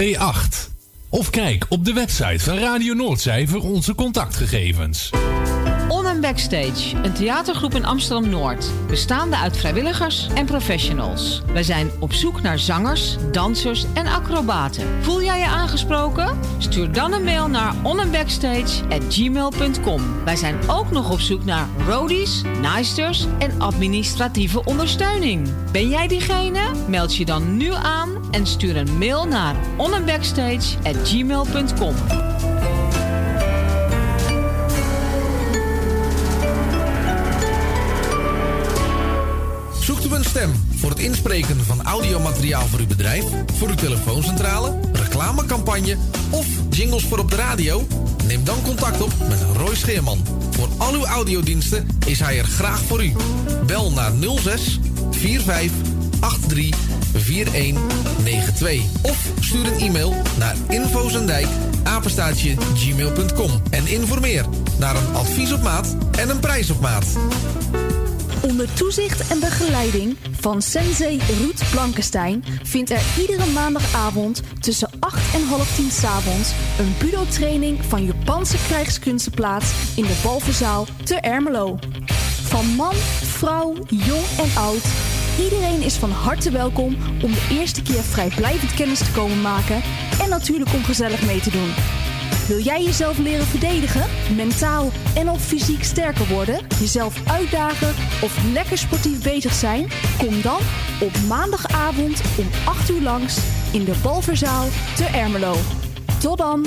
P8. Of kijk op de website van Radio Noordzij voor onze contactgegevens. On and Backstage, een theatergroep in Amsterdam-Noord. Bestaande uit vrijwilligers en professionals. Wij zijn op zoek naar zangers, dansers en acrobaten. Voel jij je aangesproken? Stuur dan een mail naar onandbackstage.gmail.com. Wij zijn ook nog op zoek naar roadies, naaisters en administratieve ondersteuning. Ben jij diegene? Meld je dan nu aan en stuur een mail naar onandbackstage.gmail.com. Zoekt u een stem voor het inspreken van audiomateriaal voor uw bedrijf, voor uw telefooncentrale, reclamecampagne of jingles voor op de radio? Neem dan contact op met Roy Scheerman. Voor al uw audiodiensten is hij er graag voor u. Bel naar 06 45 83 4192 of stuur een e-mail naar infozendijk apenstaatje gmail.com en informeer naar een advies op maat en een prijs op maat. Onder toezicht en begeleiding van sensei Ruud Blankenstein vindt er iedere maandagavond tussen 8 en half 10 s'avonds een budo-training van Japanse krijgskunsten plaats in de Balverzaal te Ermelo. Van man, vrouw, jong en oud, iedereen is van harte welkom om de eerste keer vrijblijvend kennis te komen maken en natuurlijk om gezellig mee te doen. Wil jij jezelf leren verdedigen, mentaal en of fysiek sterker worden, jezelf uitdagen of lekker sportief bezig zijn? Kom dan op maandagavond om 8 uur langs in de Balverzaal te Ermelo. Tot dan!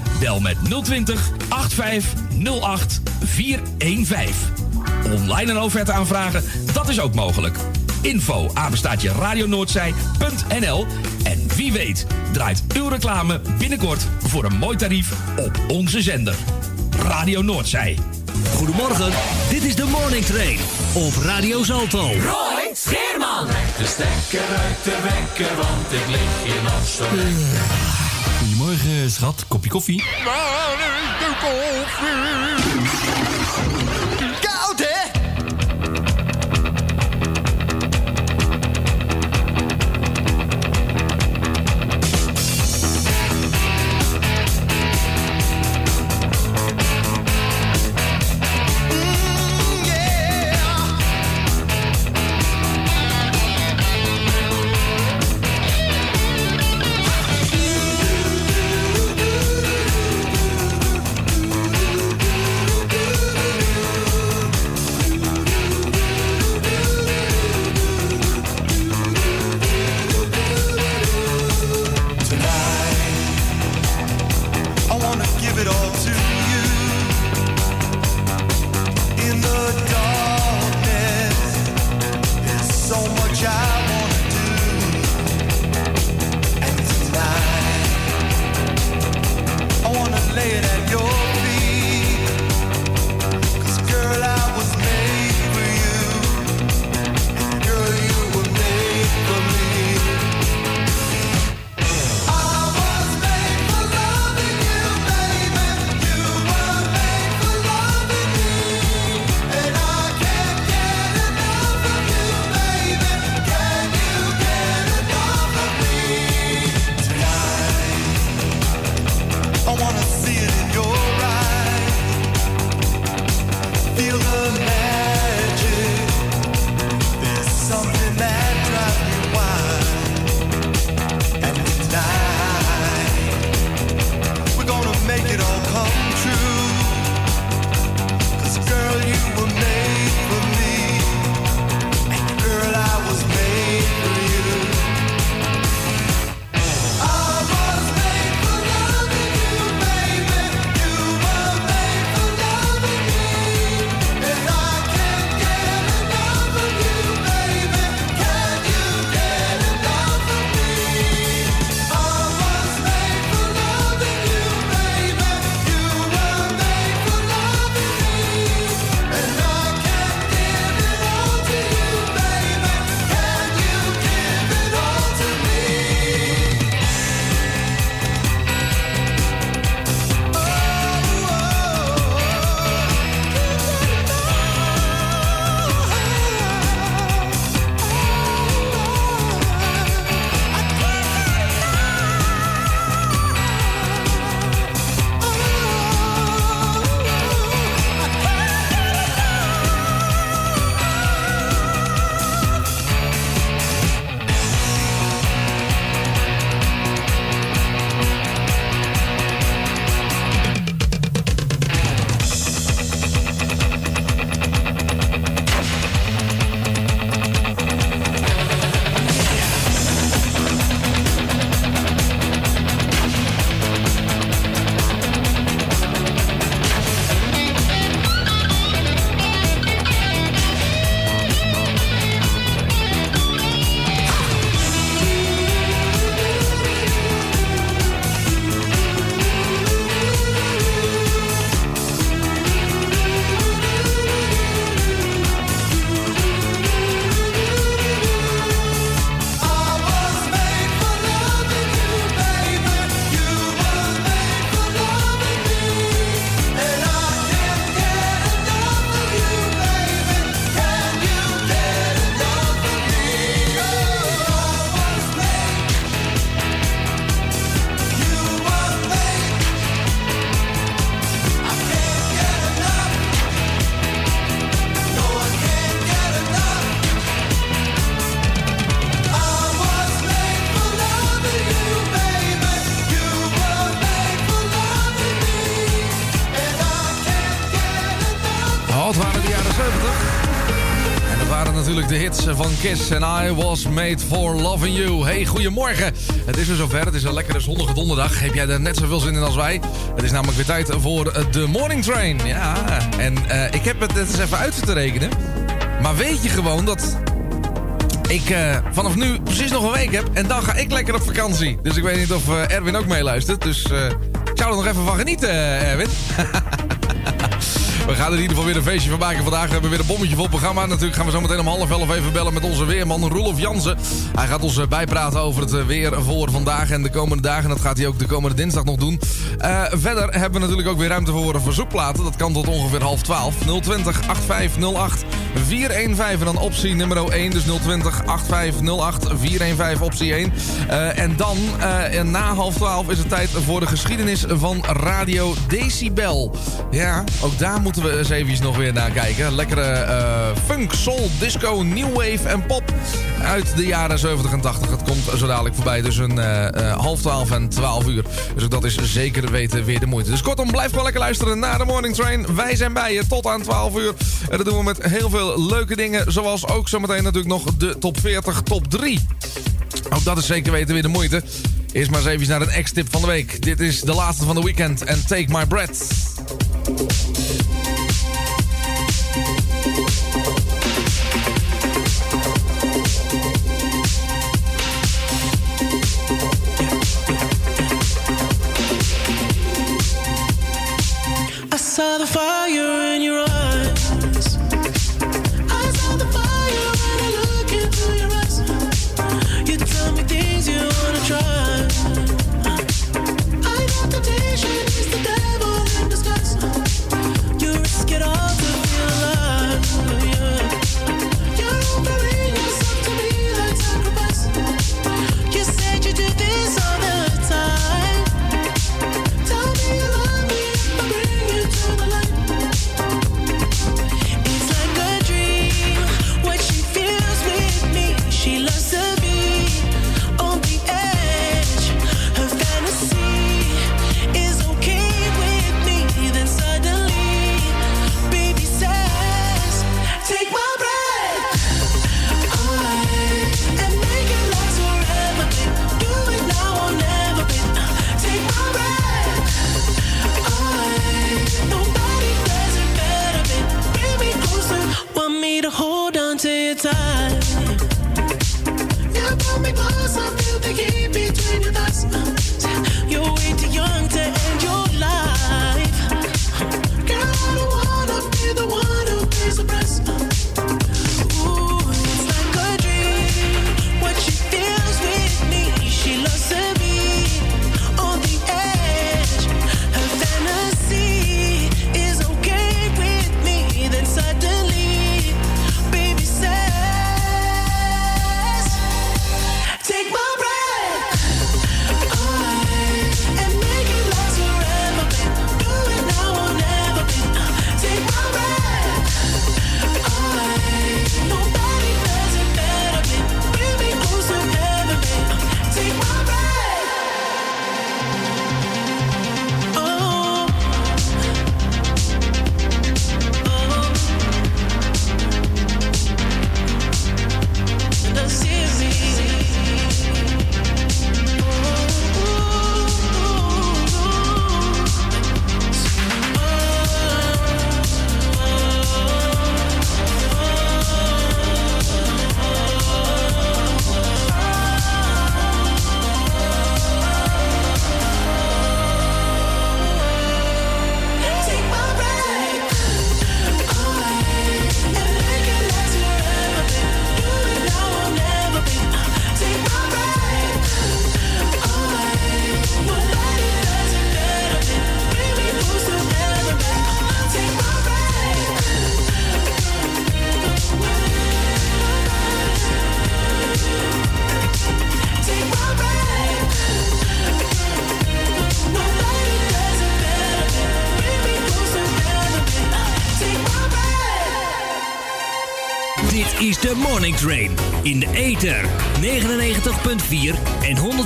Bel met 020 8508 415. Online een offerte aanvragen, dat is ook mogelijk. Info apenstaatje radionoordzij.nl En wie weet draait uw reclame binnenkort voor een mooi tarief op onze zender. Radio Noordzij. Goedemorgen, dit is de Morning Train op Radio Zalto. Roy Scheerman. De stekker uit de wekker, want ik lig in Amsterdam. Goedemorgen, schat. Kopje koffie? Koud, van Kiss en I Was Made For Loving You. Hey, goedemorgen. Het is weer zover. Het is een lekkere zonnige donderdag. Heb jij er net zoveel zin in als wij? Het is namelijk weer tijd voor de Morning Train. Ja, en uh, ik heb het net eens even uit te rekenen. Maar weet je gewoon dat ik uh, vanaf nu precies nog een week heb. En dan ga ik lekker op vakantie. Dus ik weet niet of Erwin ook meeluistert. Dus ik zou er nog even van genieten, Erwin. We gaan er in ieder geval weer een feestje van maken vandaag. We hebben weer een bommetje vol programma. Natuurlijk gaan we zo meteen om half elf even bellen met onze weerman Roelof Jansen. Hij gaat ons bijpraten over het weer voor vandaag en de komende dagen. Dat gaat hij ook de komende dinsdag nog doen. Uh, verder hebben we natuurlijk ook weer ruimte voor verzoekplaten. Dat kan tot ongeveer half twaalf. 020 8508 415 en dan optie nummer 1. Dus 020 8508 415 optie 1. Uh, en dan uh, na half twaalf is het tijd voor de geschiedenis van Radio Decibel. Ja, ook daar moeten we eens even nog weer naar kijken. Lekkere uh, funk, soul, disco, new wave en pop uit de jaren 70 en 80. Het komt zo dadelijk voorbij tussen uh, uh, half 12 en 12 uur. Dus dat is zeker weten weer de moeite. Dus kortom, blijf gewoon lekker luisteren naar de Morning Train. Wij zijn bij je tot aan 12 uur. En dat doen we met heel veel leuke dingen. Zoals ook zometeen natuurlijk nog de top 40, top 3. Ook dat is zeker weten weer de moeite. Eerst maar eens even naar een X-tip van de week. Dit is de laatste van de weekend en Take My Breath.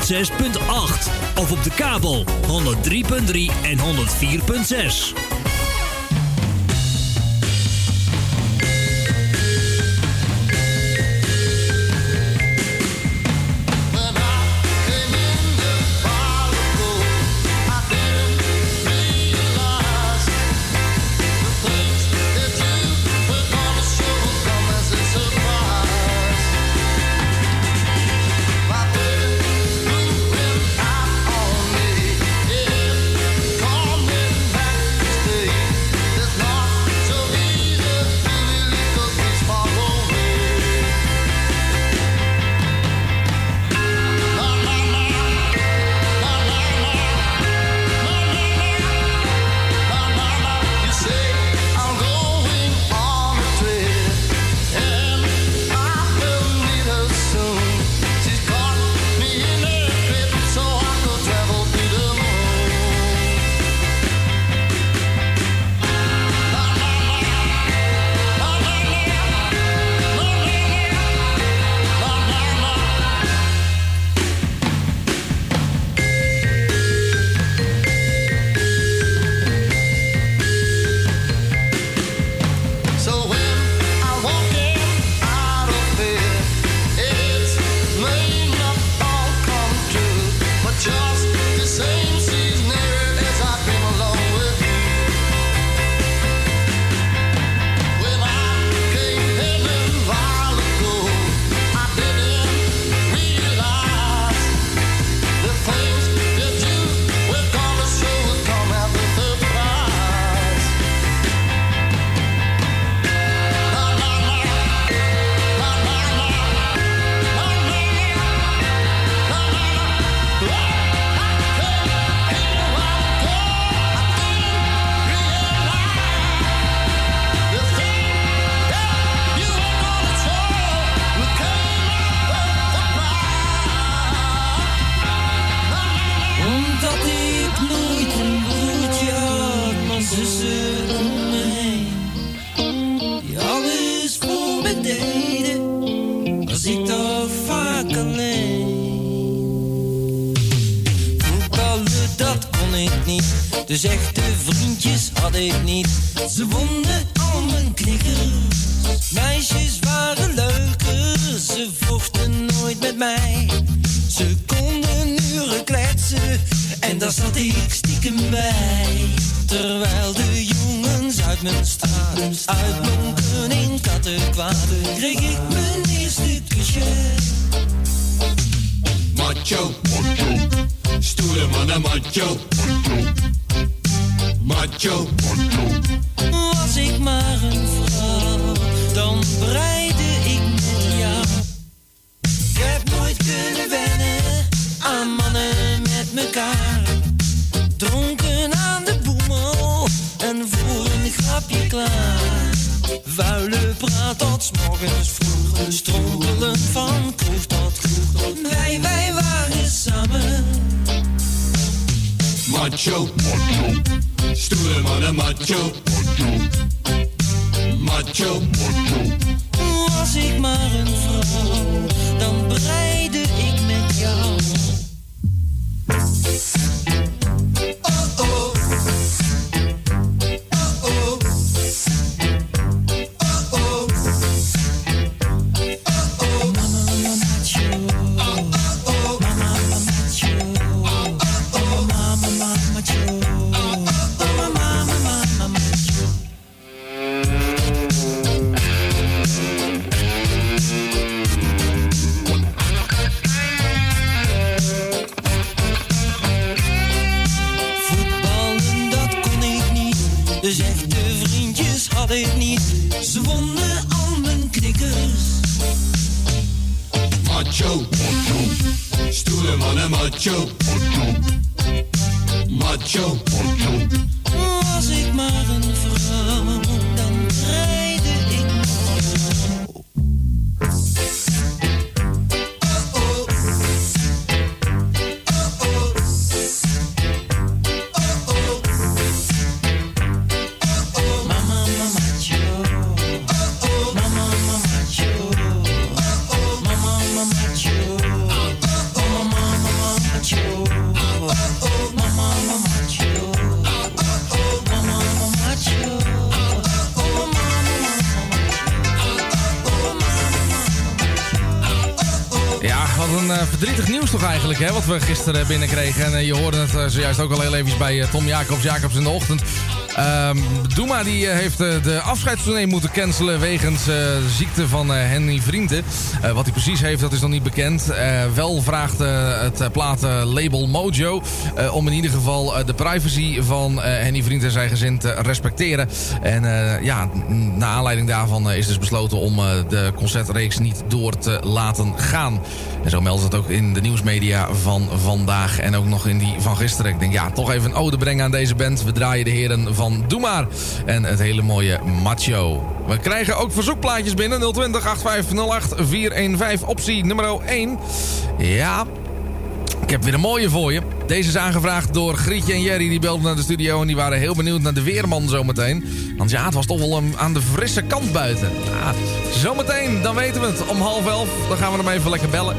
106.8. Of op de kabel 103.3 en 104.6. hè, wat we gisteren binnenkregen. En eh, je hoorde het eh, zojuist ook al heel even bij eh, Tom Jacobs, Jacobs in de ochtend. Doema die, eh, heeft eh, de afscheidstournee moeten cancelen wegens eh, ziekte van Henny Vrienden. Wat hij precies heeft, dat is nog niet bekend. Wel vraagt het platenlabel Mojo om in ieder geval de privacy van Henny Vrienden en zijn gezin te respecteren. En ja, naar aanleiding daarvan is dus besloten om de concertreeks niet door te laten gaan. En zo meldt het ook in de nieuwsmedia van vandaag en ook nog in die van gisteren. Ik denk ja, toch even een ode brengen aan deze band. We draaien de heren van Doe Maar en het hele mooie Macho. We krijgen ook verzoekplaatjes binnen 020 8508 415 optie nummer 1. Ja, ik heb weer een mooie voor je. Deze is aangevraagd door Grietje en Jerry. Die belden naar de studio en die waren heel benieuwd naar de weerman zometeen. Want ja, het was toch wel aan de frisse kant buiten. Ja, zometeen, dan weten we het. Om half elf, dan gaan we hem even lekker bellen.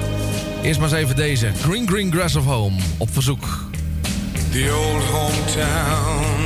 Eerst maar eens even deze. Green Green Grass of Home. Op verzoek. The old hometown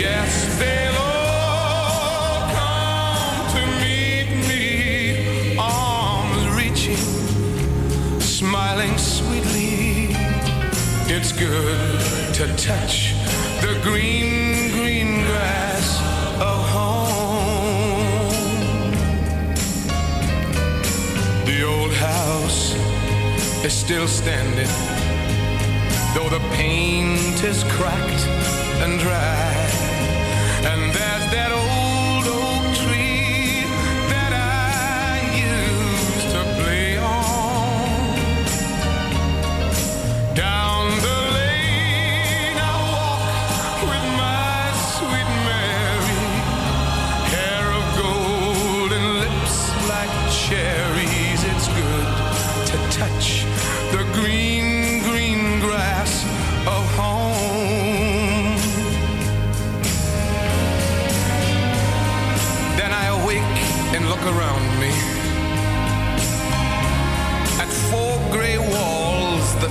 Yes, they'll all come to meet me, arms reaching, smiling sweetly. It's good to touch the green, green grass of home. The old house is still standing, though the paint is cracked and dry.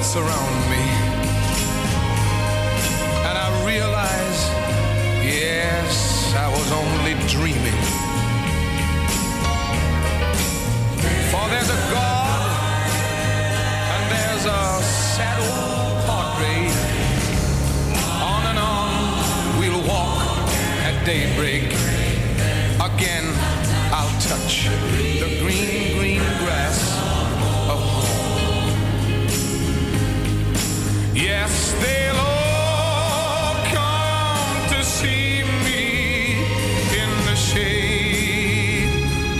Surround me. And I realize, yes, I was only dreaming. For there's a God and there's a sad old portrait. On and on we'll walk at daybreak. Again, I'll touch the green, Yes, they'll all come to see me in the shade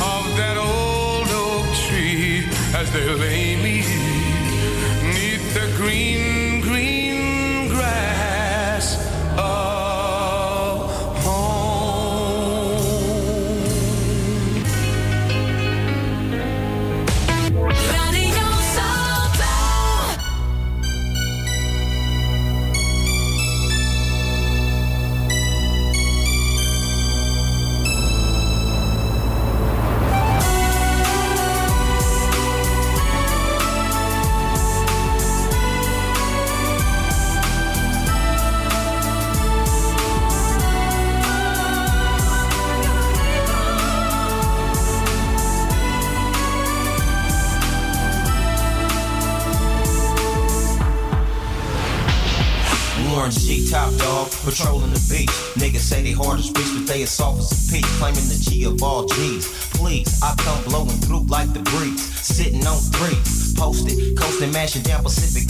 of that old oak tree as they lay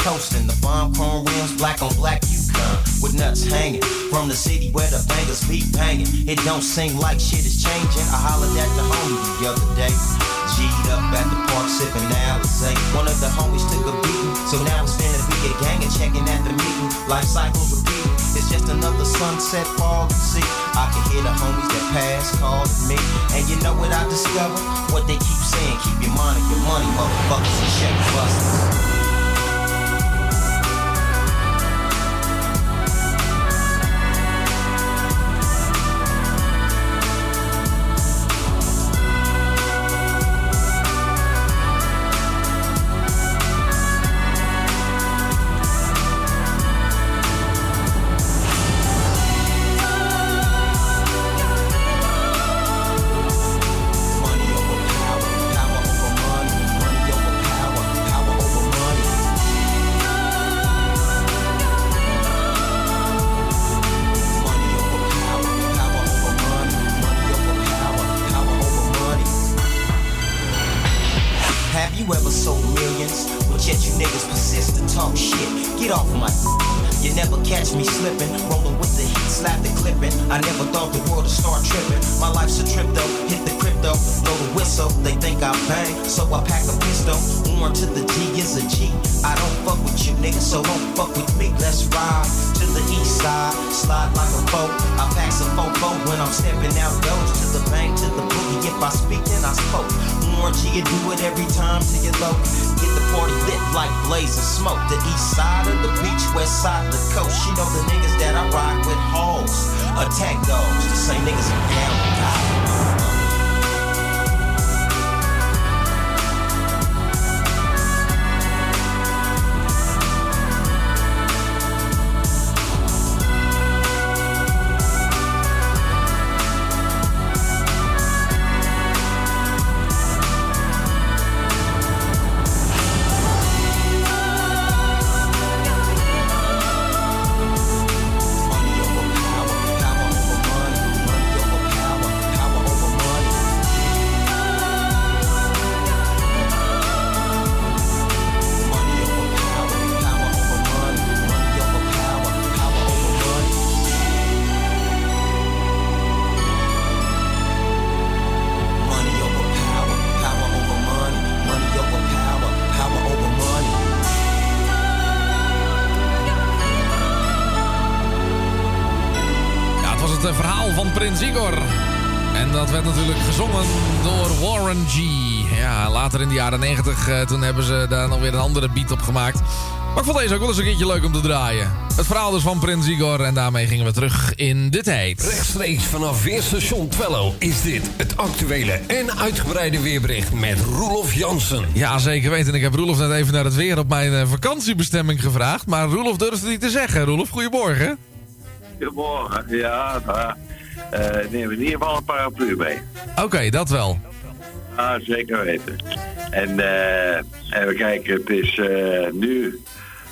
coasting. The bomb chrome rims, black on black Yukon. With nuts hanging from the city where the bangers be banging. It don't seem like shit is changing. I hollered at the homie the other day. G'd up at the park sipping Alizé. One of the homies took a beating, so now it's finna be a gang and checking at the meeting. Life cycle repeating. It's just another sunset fall and see. I can hear the homies that pass calling me. And you know what I discovered? What they keep saying, keep your mind on your money, motherfuckers and check busters. Verhaal van Prins Igor. En dat werd natuurlijk gezongen door Warren G. Ja, later in de jaren 90, eh, toen hebben ze daar nog weer een andere beat op gemaakt. Maar ik vond deze ook wel eens een keertje leuk om te draaien. Het verhaal dus van Prins Igor en daarmee gingen we terug in de tijd. Rechtstreeks vanaf Weerstation Twello is dit het actuele en uitgebreide weerbericht met Roelof Jansen. Ja, zeker weten. Ik heb Roelof net even naar het weer op mijn eh, vakantiebestemming gevraagd. Maar Roelof durfde het niet te zeggen. Roelof, goedemorgen. Goedemorgen. Ja, nou, eh neem in ieder geval een paraplu mee. Oké, dat wel. Ah, zeker weten. En eh even kijken, het is eh, nu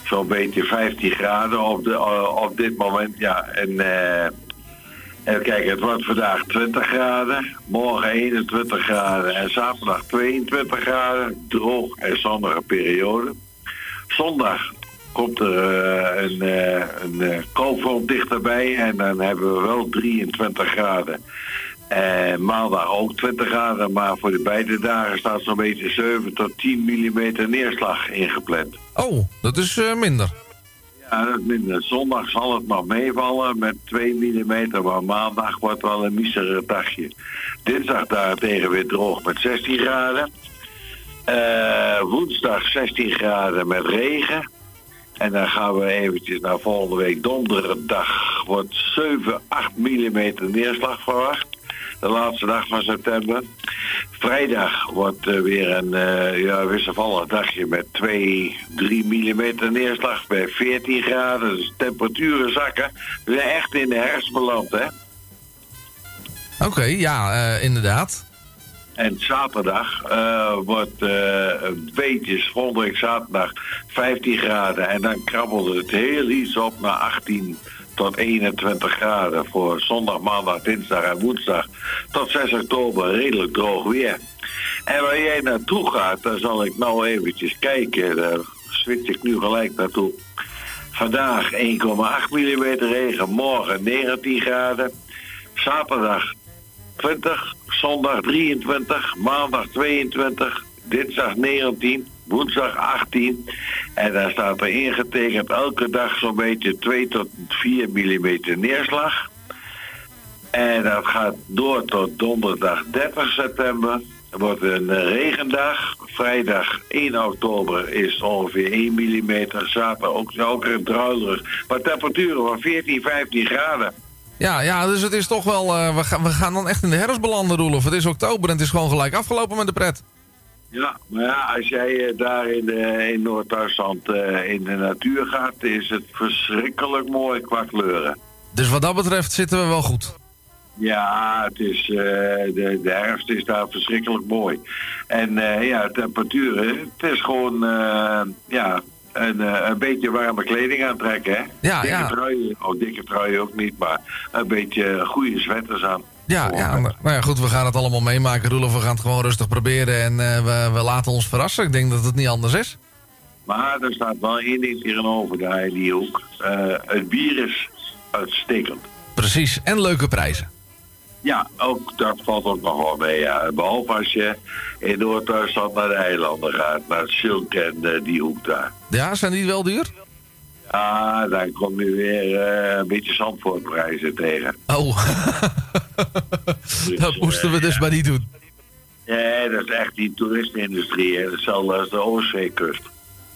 zo'n beetje 15 graden op, de, eh, op dit moment. Ja, en eh even kijken, het wordt vandaag 20 graden, morgen 21 graden en zaterdag 22 graden. Droog en zonnige periode. Zondag komt er eh, een, eh een eh, koolfront dichterbij en dan hebben we wel 23 graden. En maandag ook 20 graden, maar voor de beide dagen staat zo'n beetje 7 tot 10 mm neerslag ingepland. Oh, dat is minder. Ja, dat is minder. Zondag zal het nog meevallen met 2 mm, maar maandag wordt wel een miserig dagje. Dinsdag daartegen weer droog met 16 graden. Woensdag 16 graden met regen. En dan gaan we eventjes naar volgende week donderdag. Wordt 7, 8 mm neerslag verwacht. De laatste dag van september. Vrijdag wordt eh, weer een eh, ja, wisselvallig dagje met 2, 3 mm neerslag bij 14 graden. Dus temperaturen zakken. We zijn echt in de herfst beland, hè? Oké, ja, eh, inderdaad. En zaterdag eh, wordt eh, een beetje, week zaterdag 15 graden. En dan krabbelt het heel iets op naar 18 tot 21 graden. Voor zondag, maandag, dinsdag en woensdag tot 6 oktober redelijk droog weer. En waar jij naartoe gaat, daar zal ik nou eventjes kijken. Daar switch ik nu gelijk naartoe. Vandaag 1,8 mm regen, morgen 19 graden. Zaterdag 20, zondag 23, maandag 22, dinsdag 19, woensdag 18. En daar staat er ingetekend elke dag zo'n beetje 2 tot 4 mm neerslag. En dat gaat door tot donderdag 30 september. Het wordt een regendag. Vrijdag 1 oktober is ongeveer 1 mm. Zaterdag ook, ook druilerig. Maar temperaturen van 14, 15 graden. Ja, ja, dus het is toch wel... eh, we, gaan, we gaan dan echt in de herfst belanden, Roelof. Het is oktober en het is gewoon gelijk afgelopen met de pret. Ja, maar ja, als jij eh, daar in, de- in Noord-Duitsland eh, in de natuur gaat, is het verschrikkelijk mooi qua kleuren. Dus wat dat betreft zitten we wel goed. Ja, het is, eh, de, de herfst is daar verschrikkelijk mooi. En eh, ja, temperaturen, het is gewoon eh, ja, een, eh, een beetje warme kleding aantrekken. Hè? Ja, dikke ja. Truien, oh, dikke truien ook niet, maar een beetje goede sweaters aan. Ja, ja, maar- nou goed, we gaan het allemaal meemaken, Roelof. We gaan het gewoon rustig proberen en eh, we, we laten ons verrassen. Ik denk dat het niet anders is. Maar er staat wel één ding tegenover daar die. Eh, het bier is uitstekend. Precies, en leuke prijzen. Ja, ook dat valt ook nog wel mee. Ja. Behalve als je in Noord-Duitsland naar de eilanden gaat, naar Silk en eh, die hoek daar. Ja, zijn die wel duur? Ja, dan kom je weer eh, een beetje Zandvoortprijzen tegen. Oh, dat moesten we dus maar niet doen. Ja, dat is echt die toeristenindustrie. hè. Hetzelfde als de Oostzeekust.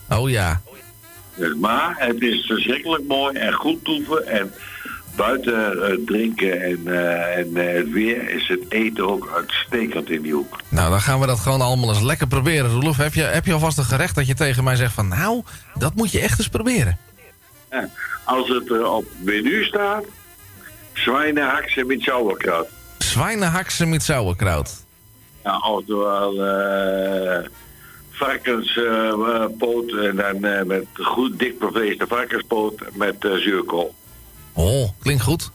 Oh ja. Dus, maar het is verschrikkelijk mooi en goed toeven. En buiten eh, drinken en, eh, en eh, het weer is het eten ook uitstekend in die hoek. Nou, dan gaan we dat gewoon allemaal eens lekker proberen, Roelof. Heb je, heb je alvast een gerecht dat je tegen mij zegt van... Nou, dat moet je echt eens proberen. Ja, als het er op menu staat, zwijnenhaksen met sauerkraut. Zwijnenhaksen met sauerkraut. Ja, oftewel eh varkenspoot en dan eh, met goed dik bevleesde varkenspoot met eh, zuurkool. Oh, klinkt goed.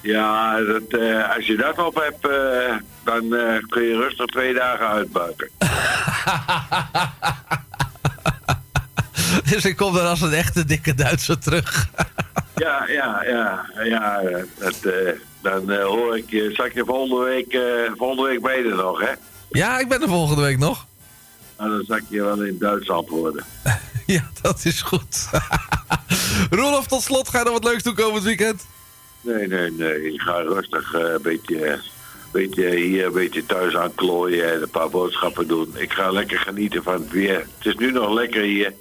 Ja, dat, eh, als je dat op hebt, eh, dan eh, kun je rustig twee dagen uitbuiken. Dus ik kom dan als een echte dikke Duitser terug. ja, ja, ja, ja. Dat, dan hoor ik je, zak je volgende week, volgende week bij je nog, hè? Ja, ik ben er volgende week nog. Nou, dan zak je wel in Duitsland worden. Ja, dat is goed. Roelof, tot slot, ga je nog wat leuks doen komend weekend? Nee, nee, nee. Ik ga rustig eh, een beetje, beetje hier een beetje thuis aan klooien en een paar boodschappen doen. Ik ga lekker genieten van het weer. Het is nu nog lekker hier.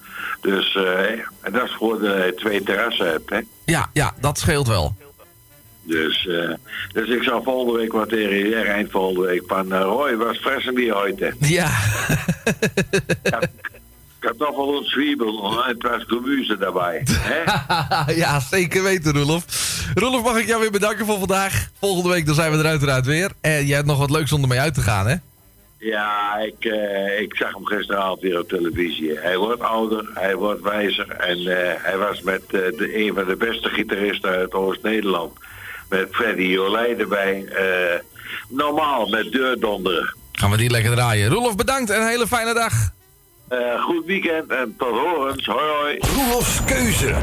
Dus, eh, en dat is voor de twee terrassen heb, hè. Ja, ja, dat scheelt wel. Dus, eh, dus ik zal volgende week wat tegen je eind volgende week, van uh, Roy, was fressen die heute? Ja. Ik heb toch wel een zwiebel en het was gemüse daarbij. Hè? ja, zeker weten, Roelof. Roelof, mag ik jou weer bedanken voor vandaag. Volgende week dan zijn we er uiteraard weer. En jij hebt nog wat leuks om ermee uit te gaan, hè? Ja, ik, eh, ik zag hem gisteravond weer op televisie. Hij wordt ouder, hij wordt wijzer. En eh, hij was met eh, de, een van de beste gitaristen uit Oost-Nederland. Met Freddy Jolijt erbij. Eh, normaal, met deurdonderen. Gaan we die lekker draaien. Roelof, bedankt en een hele fijne dag. Eh, goed weekend en tot horens. Hoi hoi. Roelofs keuze.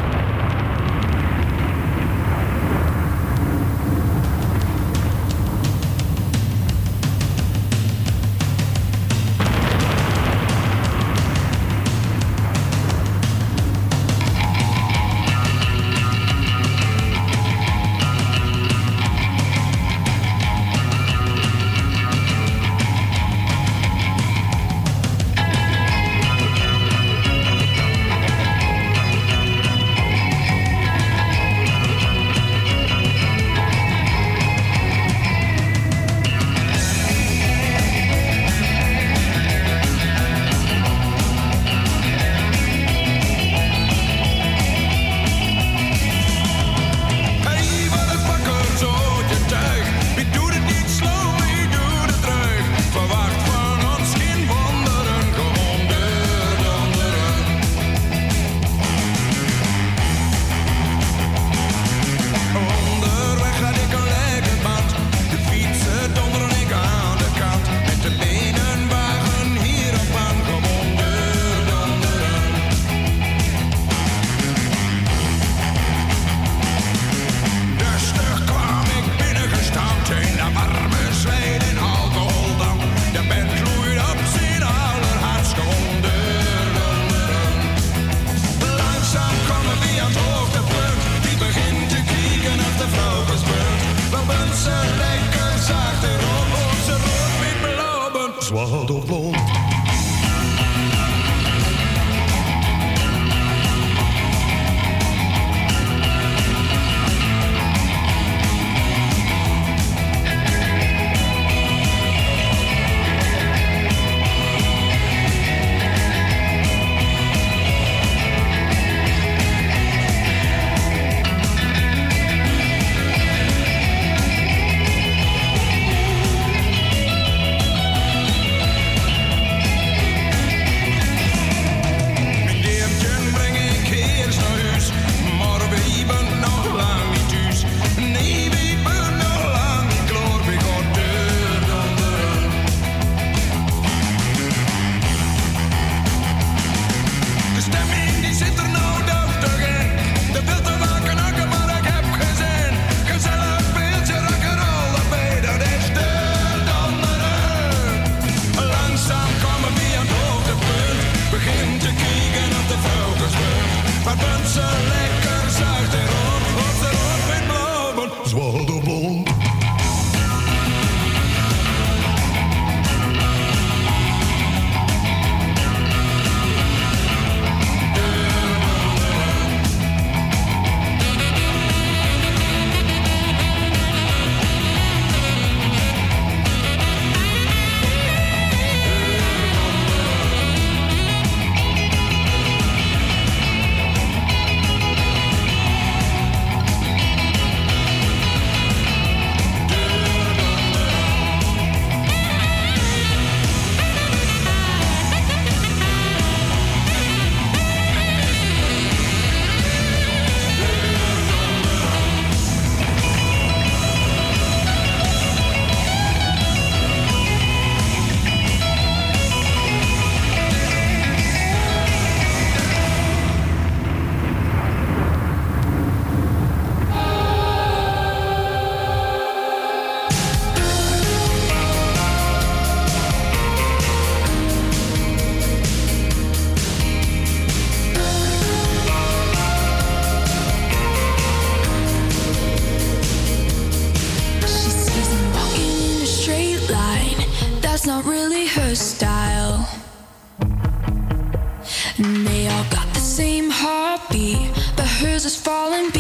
heartbeat, but hers is falling.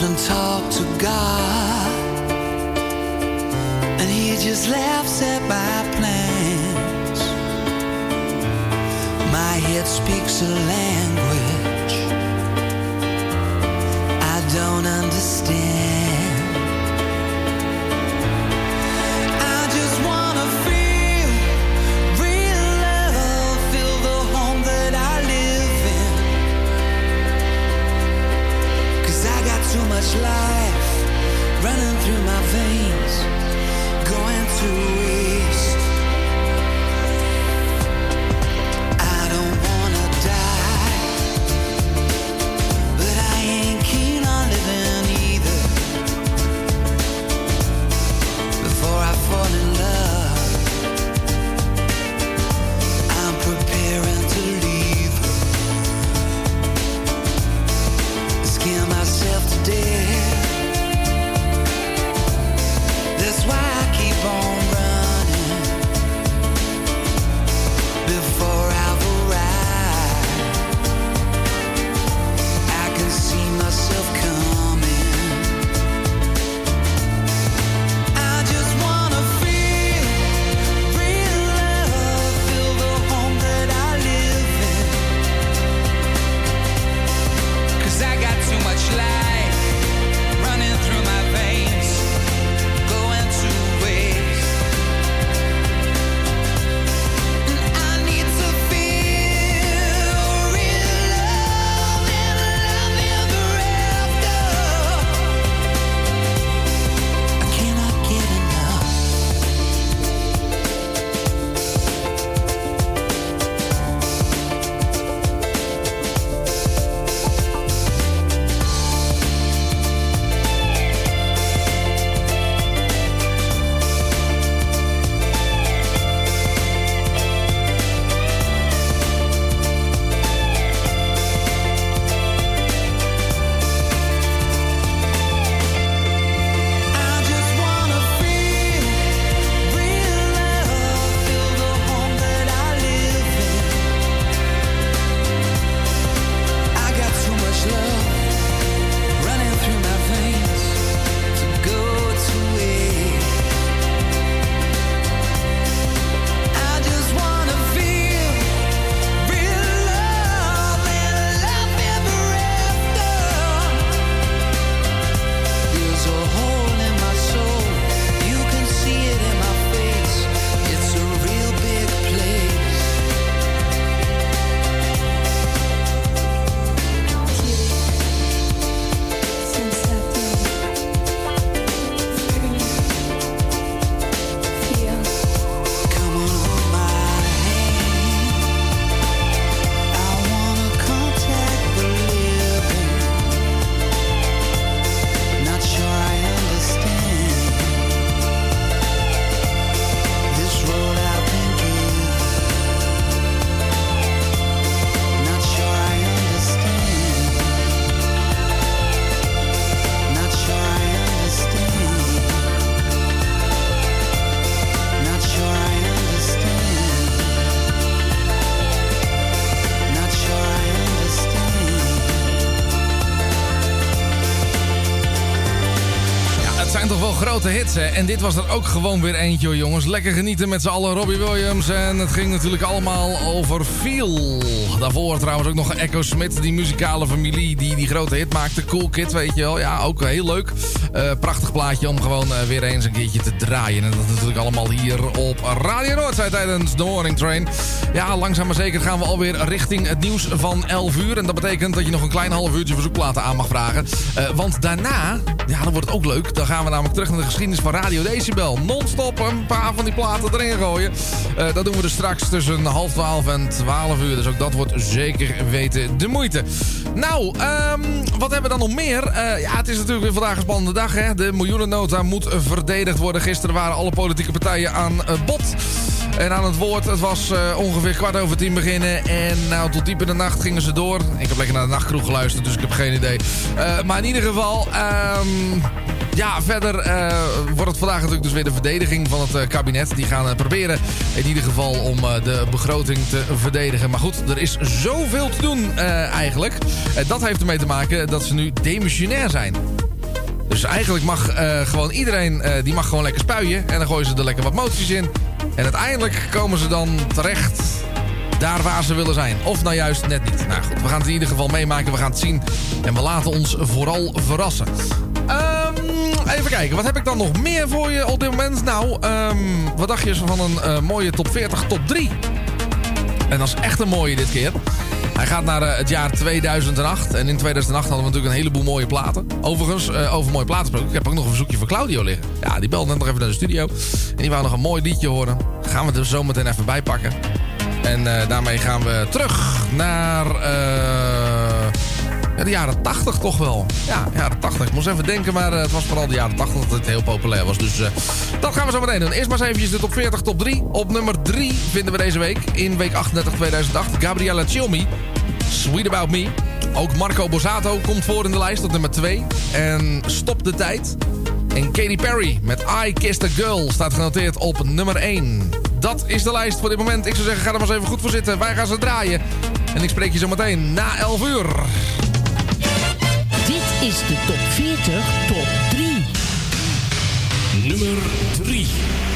didn't talk to God, and He just laughs at my plans. My head speaks a language grote hits, hè? En dit was er ook gewoon weer eentje, jongens. Lekker genieten met z'n allen, Robbie Williams. En het ging natuurlijk allemaal over Feel. Daarvoor trouwens ook nog Echo Smith, die muzikale familie die die grote hit maakte. Cool Kid, weet je wel. Ja, ook heel leuk. Eh, prachtig plaatje om gewoon eh, weer eens een keertje te draaien. En dat natuurlijk allemaal hier op Radio Noordzij tijdens de Morning Train. Ja, langzaam maar zeker gaan we alweer richting het nieuws van 11 uur. En dat betekent dat je nog een klein half uurtje verzoekplaten aan mag vragen. Eh, want daarna, ja, dan wordt het ook leuk. Dan gaan we namelijk terug naar de geschiedenis van Radio Decibel. Non-stop een paar van die platen erin gooien. Eh, dat doen we dus straks tussen half 12 en 12 uur. Dus ook dat wordt zeker weten de moeite. Nou, ehm, wat hebben we dan nog meer? Eh, ja, het is natuurlijk weer vandaag een spannende dag. Hè? De miljoenennota moet verdedigd worden. Gisteren waren alle politieke partijen aan eh, bod. En aan het woord, het was ongeveer kwart over tien beginnen. En nou, tot diep in de nacht gingen ze door. Ik heb lekker naar de nachtkroeg geluisterd, dus ik heb geen idee. Maar in ieder geval, ehm, ja, verder eh, wordt het vandaag natuurlijk dus weer de verdediging van het eh, kabinet. Die gaan eh, proberen in ieder geval om de begroting te verdedigen. Maar goed, er is zoveel te doen eigenlijk. En dat heeft ermee te maken dat ze nu demissionair zijn. Dus eigenlijk mag gewoon iedereen, die mag gewoon lekker spuien. En dan gooien ze er lekker wat moties in. En uiteindelijk komen ze dan terecht daar waar ze willen zijn. Of nou juist net niet. Nou goed, we gaan het in ieder geval meemaken. We gaan het zien. En we laten ons vooral verrassen. Ehm, even kijken, wat heb ik dan nog meer voor je op dit moment? Nou, ehm, wat dacht je van een eh, mooie top 40, top 3? En dat is echt een mooie dit keer. Hij gaat naar eh, het jaar 2008. En in 2008 hadden we natuurlijk een heleboel mooie platen. Overigens, eh, over mooie platen gesproken. Ik heb ook nog een verzoekje van Claudio liggen. Ja, die belde net nog even naar de studio. En die wou nog een mooi liedje horen. Gaan we er zo meteen even bij pakken. En daarmee gaan we terug naar de jaren 80 toch wel. Ja, jaren 80. Ik moest even denken, maar eh, het was vooral de jaren 80 dat het heel populair was. Dus eh, dat gaan we zo meteen doen. Eerst maar eens eventjes de top 40, top 3. Op nummer 3 vinden we deze week, in week 38 2008, Gabriella Chilmi. Sweet About Me. Ook Marco Borsato komt voor in de lijst op nummer 2. En Stop de Tijd. En Katy Perry met I Kissed a Girl staat genoteerd op nummer 1. Dat is de lijst voor dit moment. Ik zou zeggen, ga er maar eens even goed voor zitten. Wij gaan ze draaien. En ik spreek je zo meteen na 11 uur. Is de top 40, top 3. Nummer 3.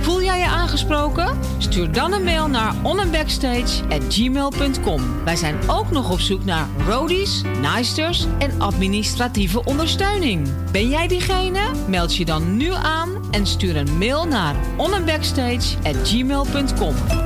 Voel jij je aangesproken? Stuur dan een mail naar onandbackstage@gmail.com. Wij zijn ook nog op zoek naar roadies, naaisters en administratieve ondersteuning. Ben jij diegene? Meld je dan nu aan en stuur een mail naar onandbackstage@gmail.com.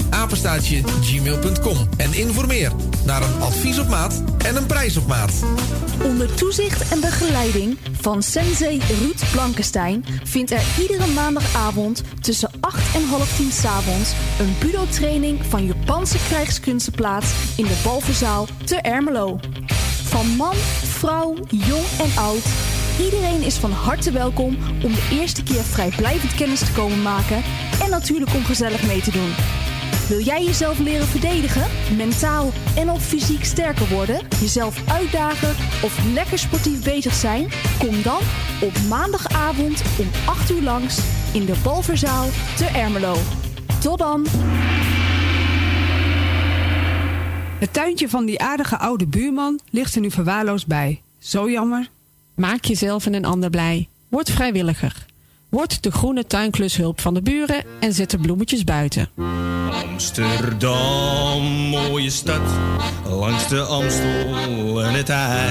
apenstaatje gmail.com en informeer naar een advies op maat en een prijs op maat. Onder toezicht en begeleiding van Sensei Ruud Blankenstein vindt er iedere maandagavond tussen 8 en half 10 s'avonds een budo-training van Japanse krijgskunsten plaats in de Balverzaal te Ermelo. Van man, vrouw, jong en oud, iedereen is van harte welkom om de eerste keer vrijblijvend kennis te komen maken en natuurlijk om gezellig mee te doen. Wil jij jezelf leren verdedigen, mentaal en of fysiek sterker worden, jezelf uitdagen of lekker sportief bezig zijn? Kom dan op maandagavond om 8 uur langs in de Balverzaal te Ermelo. Tot dan! Het tuintje van die aardige oude buurman ligt er nu verwaarloosd bij. Zo jammer. Maak jezelf en een ander blij. Word vrijwilliger. Word de groene tuinklushulp van de buren en zet de bloemetjes buiten. Amsterdam, mooie stad, langs de Amstel en het IJ.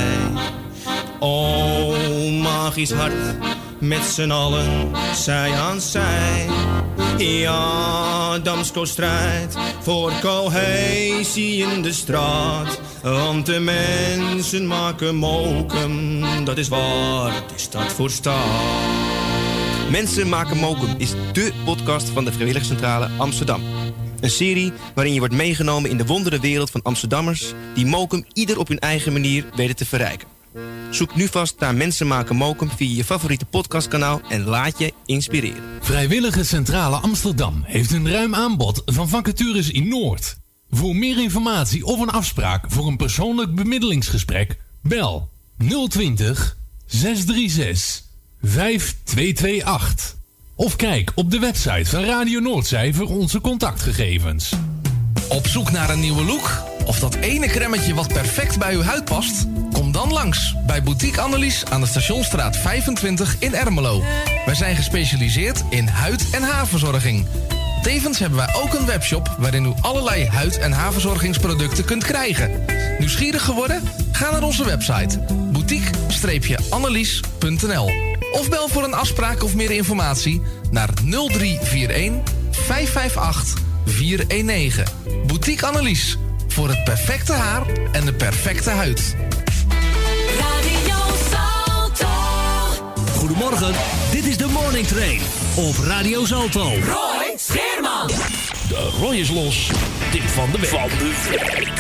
O, magisch hart, met z'n allen, zij aan zij. Ja, Damsko strijdt voor cohesie in de straat. Want de mensen maken mokum, dat is waar de stad voor staat. Mensen maken mokum is dé podcast van de Vrijwilligcentrale Amsterdam. Een serie waarin je wordt meegenomen in de wondere wereld van Amsterdammers... die mokum ieder op hun eigen manier weten te verrijken. Zoek nu vast naar Mensen maken mokum via je favoriete podcastkanaal... en laat je inspireren. Vrijwillige Centrale Amsterdam heeft een ruim aanbod van vacatures in Noord. Voor meer informatie of een afspraak voor een persoonlijk bemiddelingsgesprek, bel 020 636 5228. Of kijk op de website van Radio Noordzij voor onze contactgegevens. Op zoek naar een nieuwe look? Of dat ene cremmetje wat perfect bij uw huid past? Kom dan langs bij Boutique Annelies aan de Stationstraat 25 in Ermelo. Wij zijn gespecialiseerd in huid- en haarverzorging. Tevens hebben wij ook een webshop waarin u allerlei huid- en haarverzorgingsproducten kunt krijgen. Nieuwsgierig geworden? Ga naar onze website boutique-annelies.nl of bel voor een afspraak of meer informatie naar 0341 558 419. Boutique Annelies voor het perfecte haar en de perfecte huid. Radio Salto. Goedemorgen, dit is de Morning Train op Radio Salto. Roy Scheerman. De Roy is los. Tip van de week. Van de week.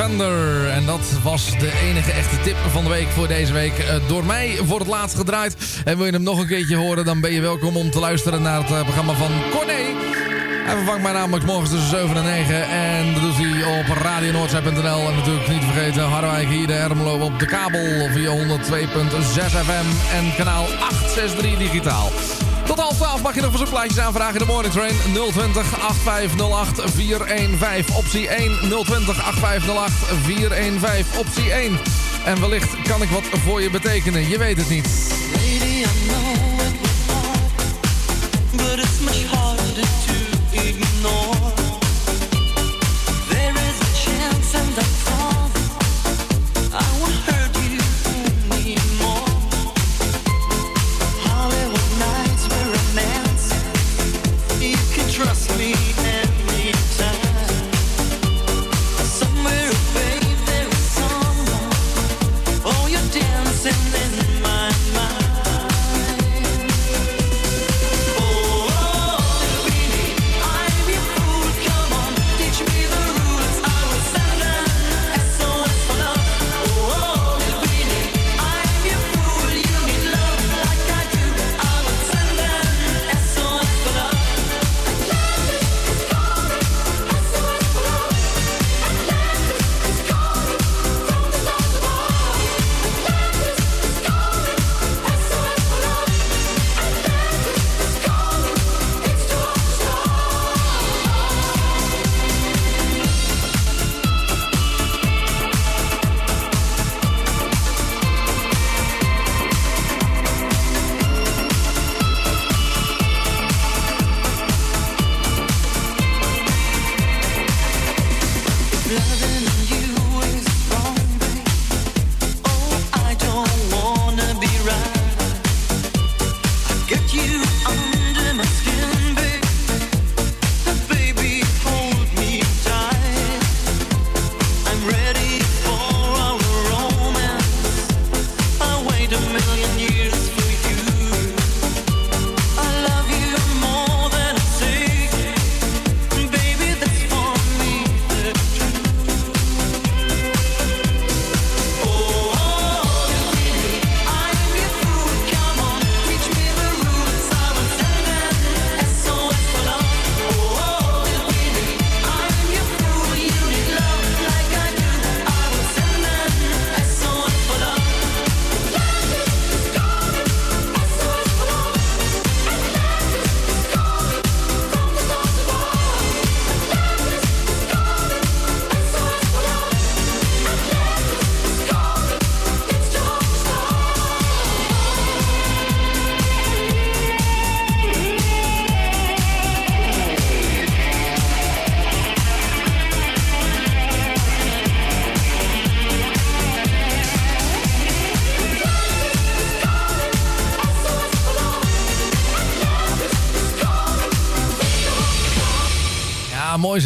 En dat was de enige echte tip van de week voor deze week. Eh, door mij voor het laatst gedraaid. En wil je hem nog een keertje horen, dan ben je welkom om te luisteren naar het eh, programma van Corné. Hij vervangt mij namelijk morgens tussen 7 en 9. En dat doet hij op radionoordzij.nl. En natuurlijk niet vergeten Harderwijk hier de Ermelo op de kabel via 102.6 FM en kanaal 863 digitaal. Tot half 12 mag je nog verzoekplaatjes aanvragen in de Morning Train 020 8508 415 optie 1 020 8508 415 optie 1. En wellicht kan ik wat voor je betekenen. Je weet het niet.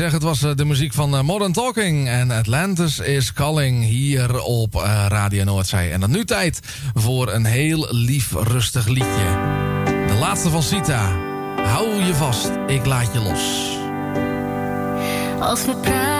Zeg. Het was eh, de muziek van eh, Modern Talking. En Atlantis is Calling hier op eh, Radio Noordzee. En dan nu tijd voor een heel lief, rustig liedje. De laatste van Sita. Hou je vast, ik laat je los. Als we praten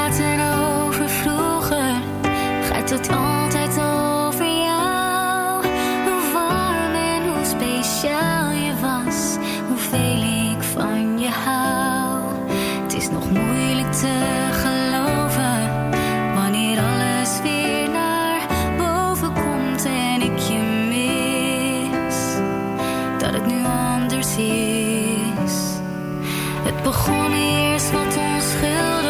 Het begon eerst wat onschuldig,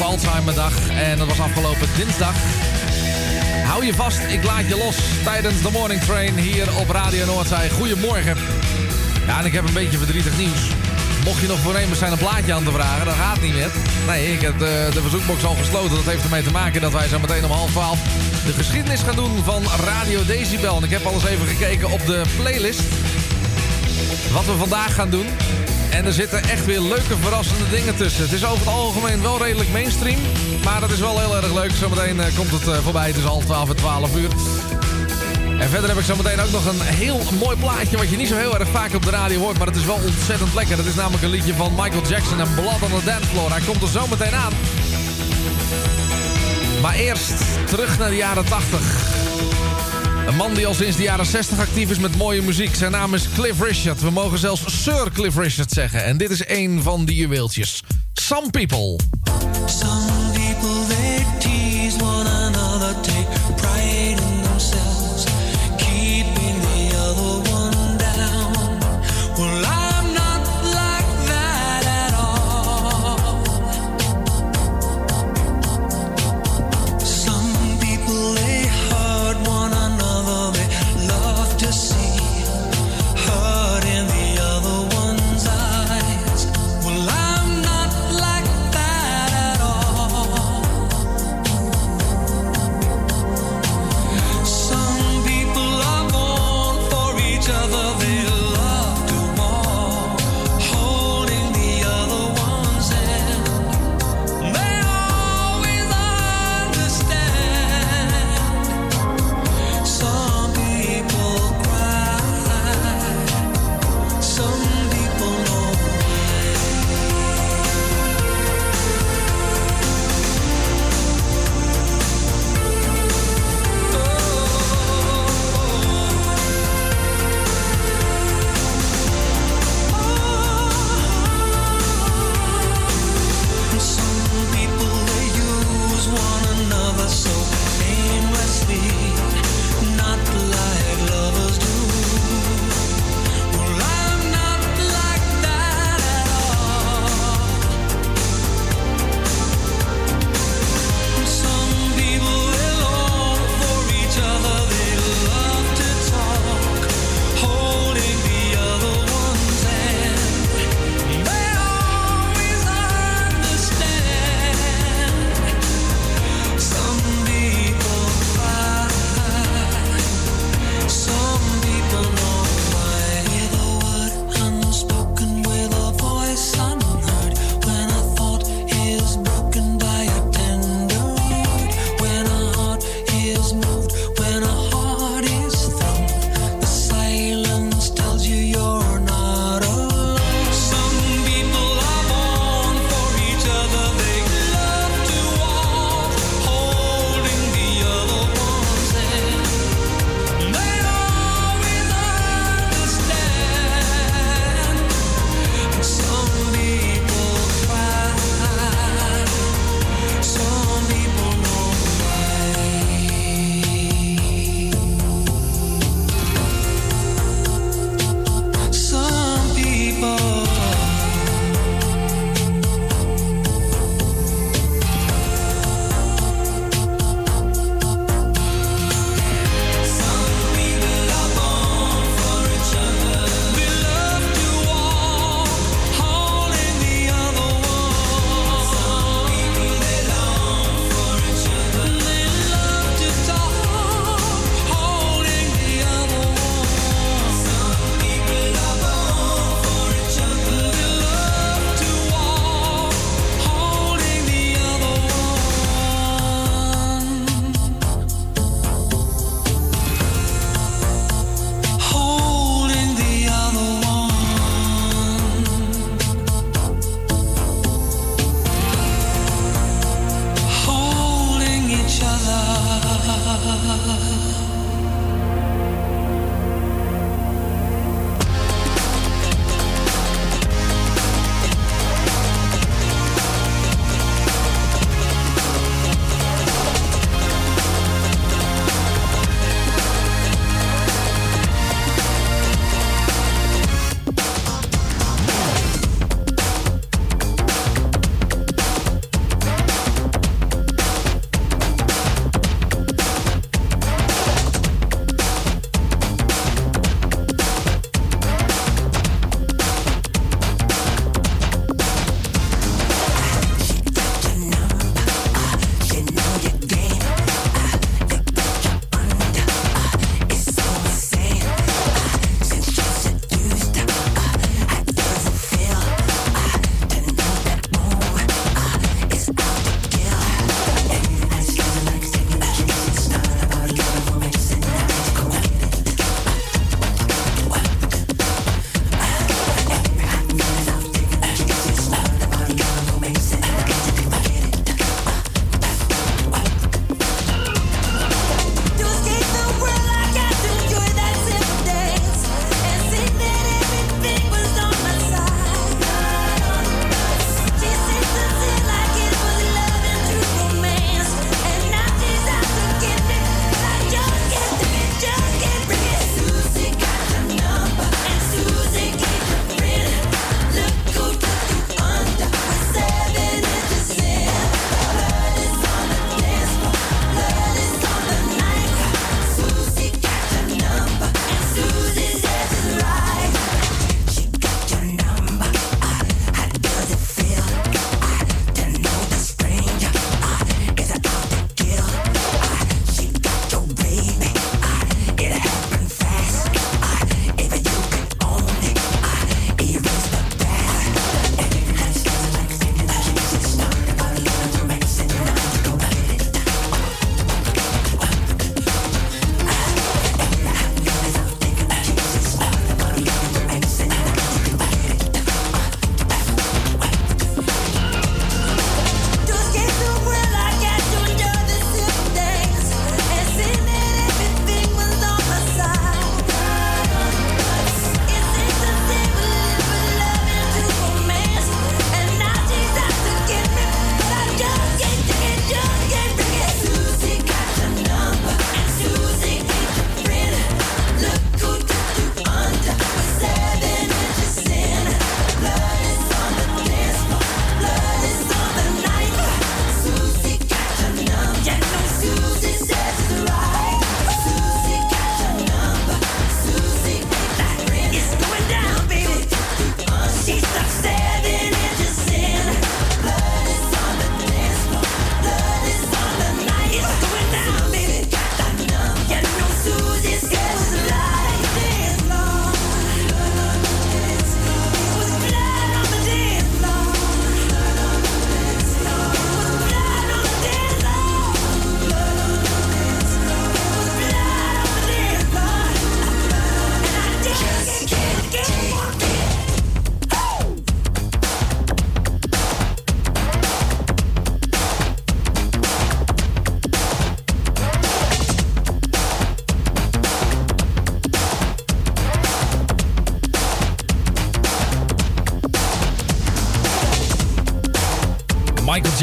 Wereld Alzheimerdag. En dat was afgelopen dinsdag. Hou je vast, ik laat je los tijdens de Morning Train hier op Radio Noordzij. Goedemorgen. Ja, en ik heb een beetje verdrietig nieuws. Mocht je nog voornemens zijn een plaatje aan te vragen, dat gaat niet meer. Nee, ik heb de, de verzoekbox al gesloten. Dat heeft ermee te maken dat wij zo meteen om half twaalf de geschiedenis gaan doen van Radio Decibel. En ik heb al eens even gekeken op de playlist. Wat we vandaag gaan doen. En er zitten echt weer leuke, verrassende dingen tussen. Het is over het algemeen wel redelijk mainstream. Maar dat is wel heel erg leuk. Zometeen eh, komt het eh, voorbij. Het is half twaalf en twaalf uur. En verder heb ik zometeen ook nog een heel mooi plaatje... wat je niet zo heel erg vaak op de radio hoort... maar het is wel ontzettend lekker. Dat is namelijk een liedje van Michael Jackson en Blood on the Dance Floor. Hij komt er zometeen aan. Maar eerst terug naar de jaren 80. Een man die al sinds de jaren 60 actief is met mooie muziek. Zijn naam is Cliff Richard. We mogen zelfs Sir Cliff Richard zeggen. En dit is een van die juweeltjes. Some People.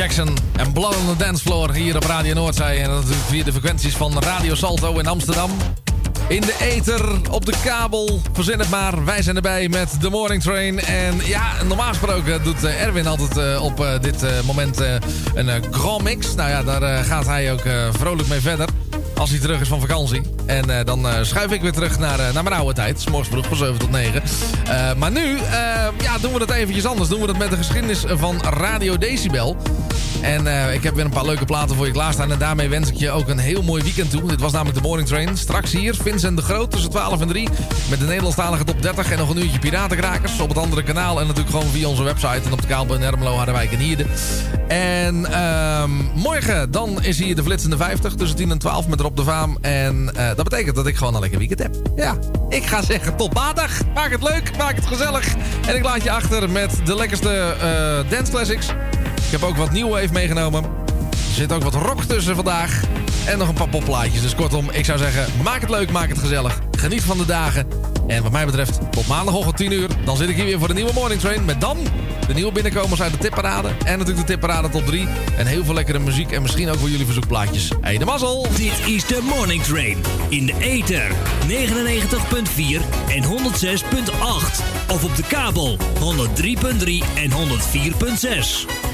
En Blood on Dance hier op Radio Noordzee. En dat natuurlijk via de frequenties van Radio Salto in Amsterdam. In de ether, op de kabel, verzin het maar. Wij zijn erbij met de Morning Train. En ja, normaal gesproken doet eh, Erwin altijd eh, op eh, dit moment een grand mix. Nou ja, daar gaat hij ook vrolijk mee verder. Als hij terug is van vakantie. En dan schuif ik weer terug naar, naar mijn oude tijd. morgens vroeg van 7 tot 9. Eh, maar nu ja, doen we dat eventjes anders. Doen we dat met de geschiedenis van Radio Decibel. En eh, ik heb weer een paar leuke platen voor je klaarstaan. En daarmee wens ik je ook een heel mooi weekend toe. Dit was namelijk de Morning Train. Straks hier Vincent de Groot tussen 12 en 3. Met de Nederlandstalige top 30 en nog een uurtje Piratenkrakers. Op het andere kanaal. En natuurlijk gewoon via onze website. En op de kabel in Ermelo, Harderwijk en Hierde. En ehm, morgen dan is hier de Flitsende 50 tussen 10 en 12 met Rob de Vaam. En eh, dat betekent dat ik gewoon een lekker weekend heb. Ja, ik ga zeggen tot maandag. Maak het leuk, maak het gezellig. En ik laat je achter met de lekkerste eh, dance classics. Ik heb ook wat nieuwe even meegenomen. Er zit ook wat rock tussen vandaag. En nog een paar popplaatjes. Dus kortom, ik zou zeggen, maak het leuk, maak het gezellig. Geniet van de dagen. En wat mij betreft, tot maandagochtend 10 uur. Dan zit ik hier weer voor de nieuwe Morning Train. Met dan de nieuwe binnenkomers uit de tipparade. En natuurlijk de tipparade top 3. En heel veel lekkere muziek. En misschien ook voor jullie verzoekplaatjes. Hey, de mazzel! Dit is de Morning Train. In de ether 99.4 en 106.8. Of op de kabel 103.3 en 104.6.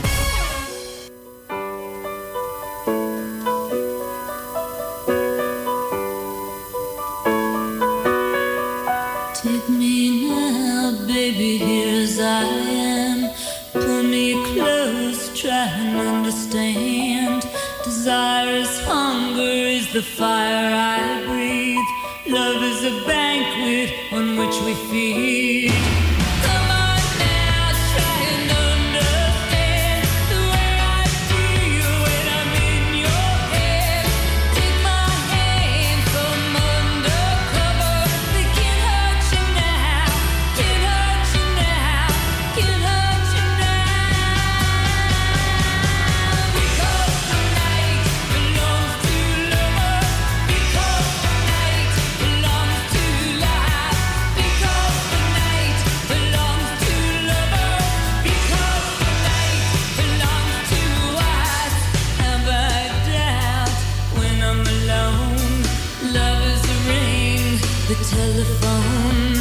telephone.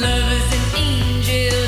Love is an angel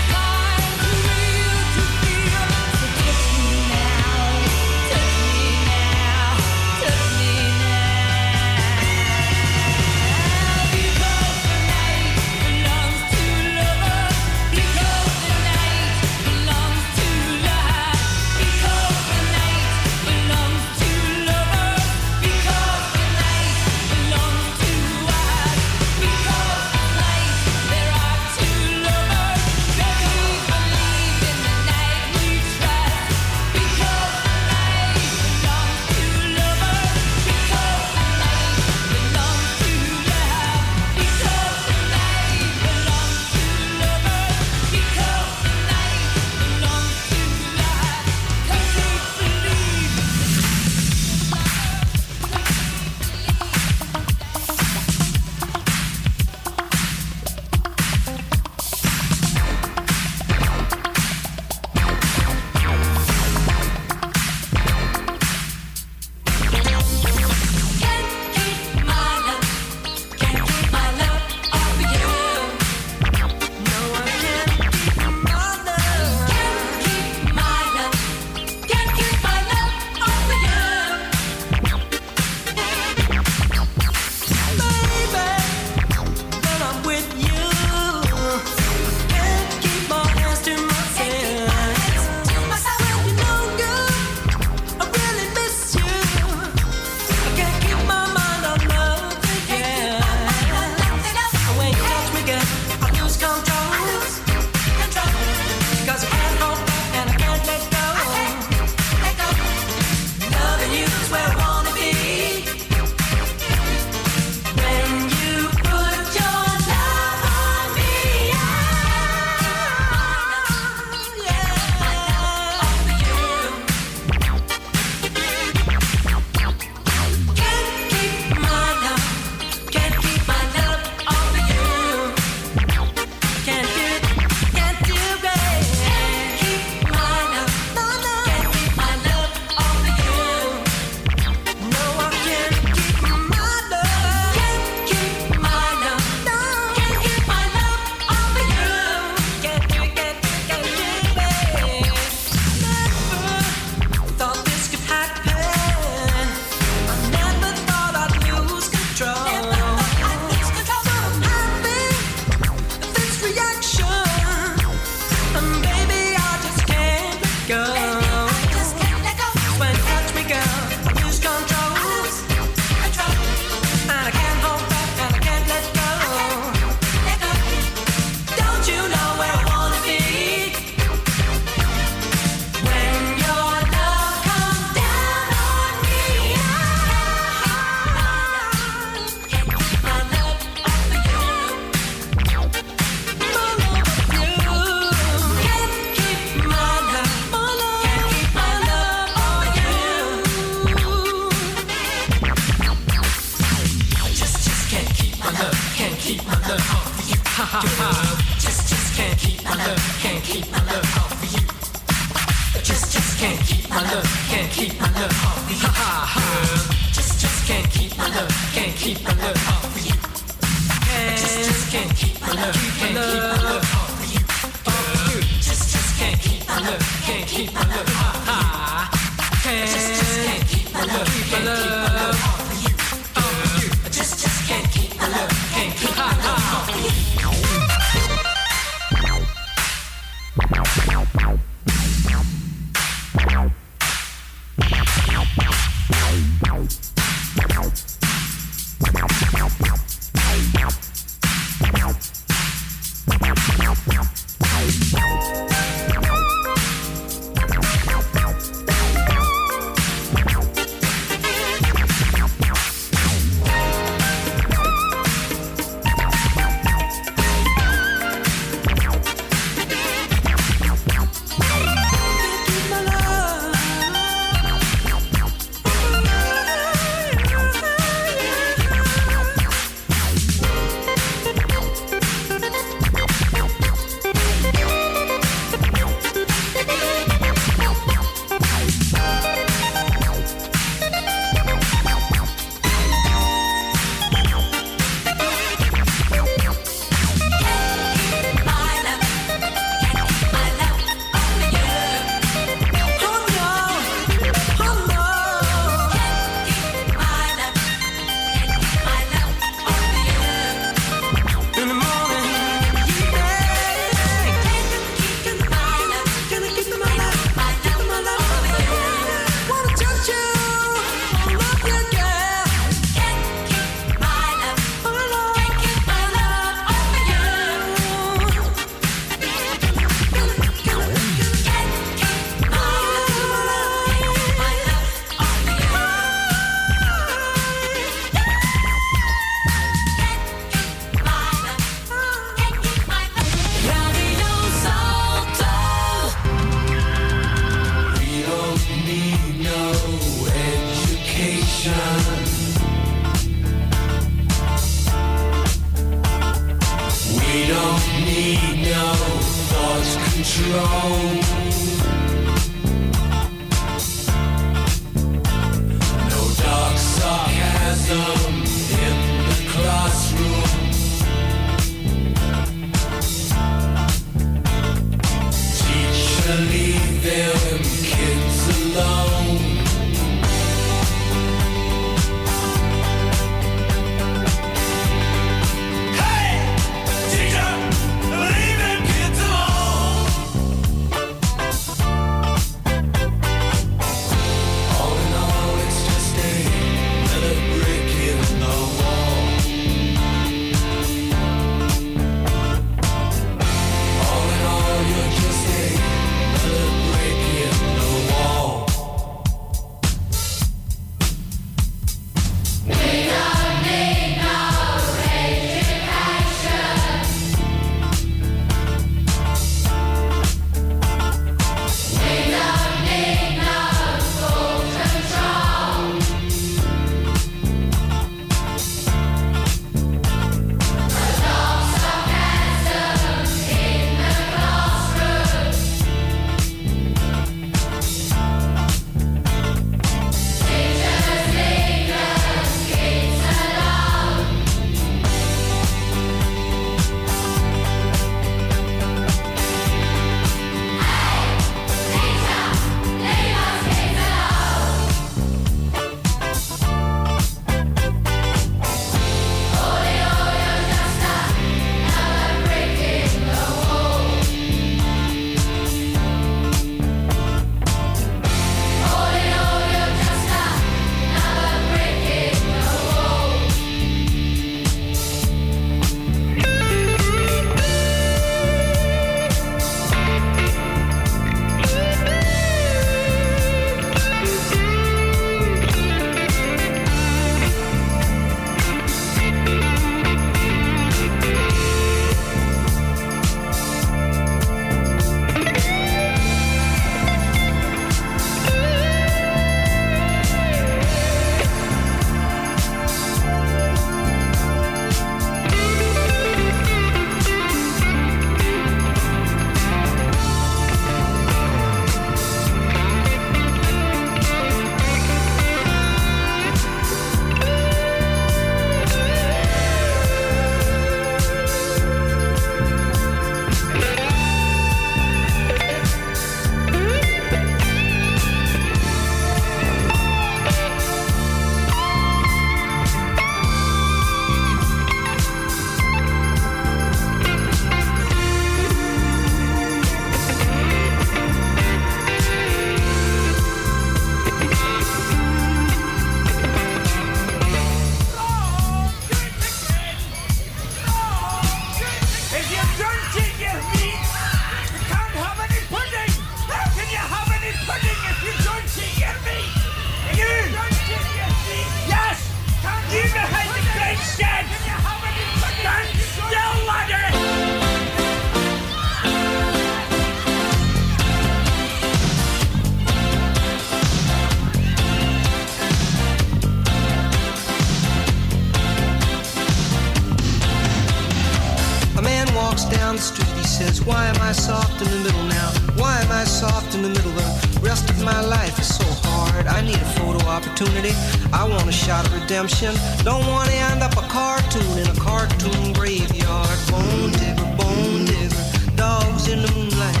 opportunity. I want a shot of redemption. Don't want to end up a cartoon in a cartoon graveyard. Bone digger, bone digger, dogs in the moonlight.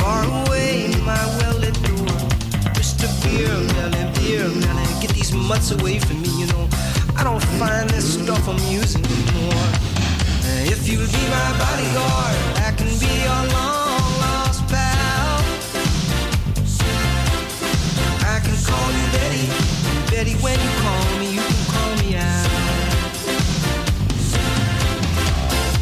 Far away, my well-lit door. Mr. Beer Belly, Beer Belly, get these mutts away from me, you know. I don't find this stuff amusing anymore. If you'll be my bodyguard, I can be your long call you Betty, Betty. When you call me, you can call me out.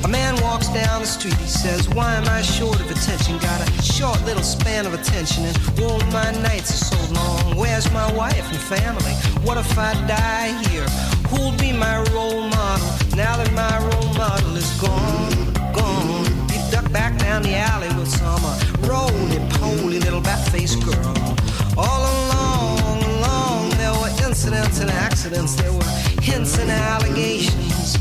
A man walks down the street, he says, Why am I short of attention? Got a short little span of attention, and all my nights are so long. Where's my wife and family? What if I die here? Who'll be my role model now that my role model is gone? Gone. He ducked back down the alley with some uh, roly-poly little bat-faced girl. All incidents and accidents. There were hints and allegations.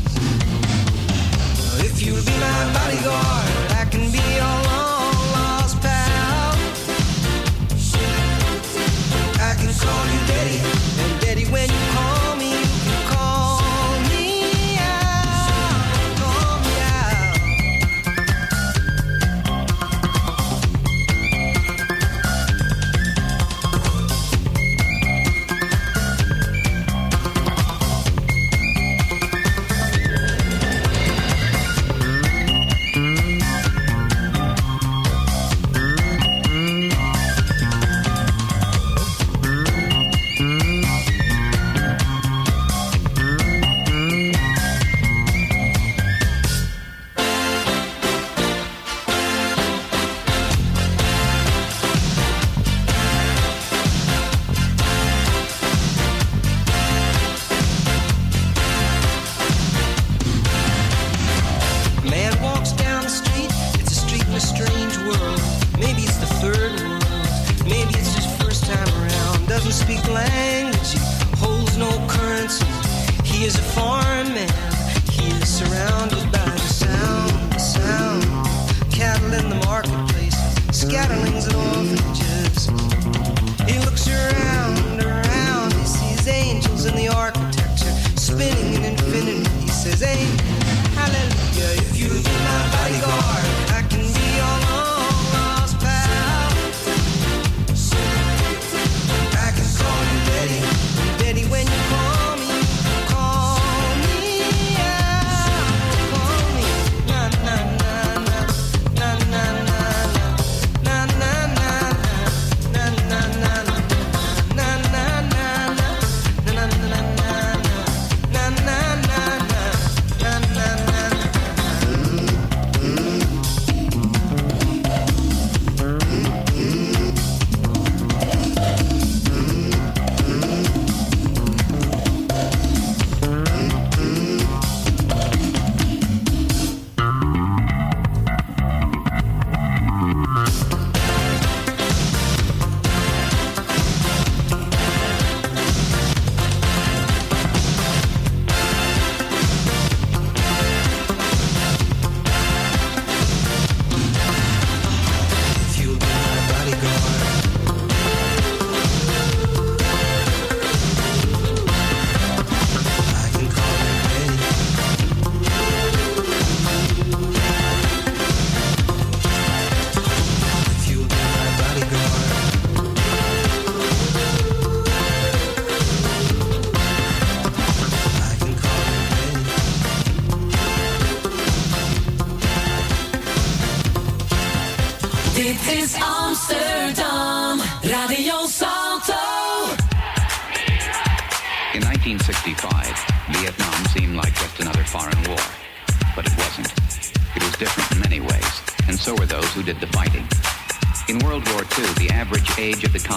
If you'll be my bodyguard, I can be your long lost pal. I can call you Betty,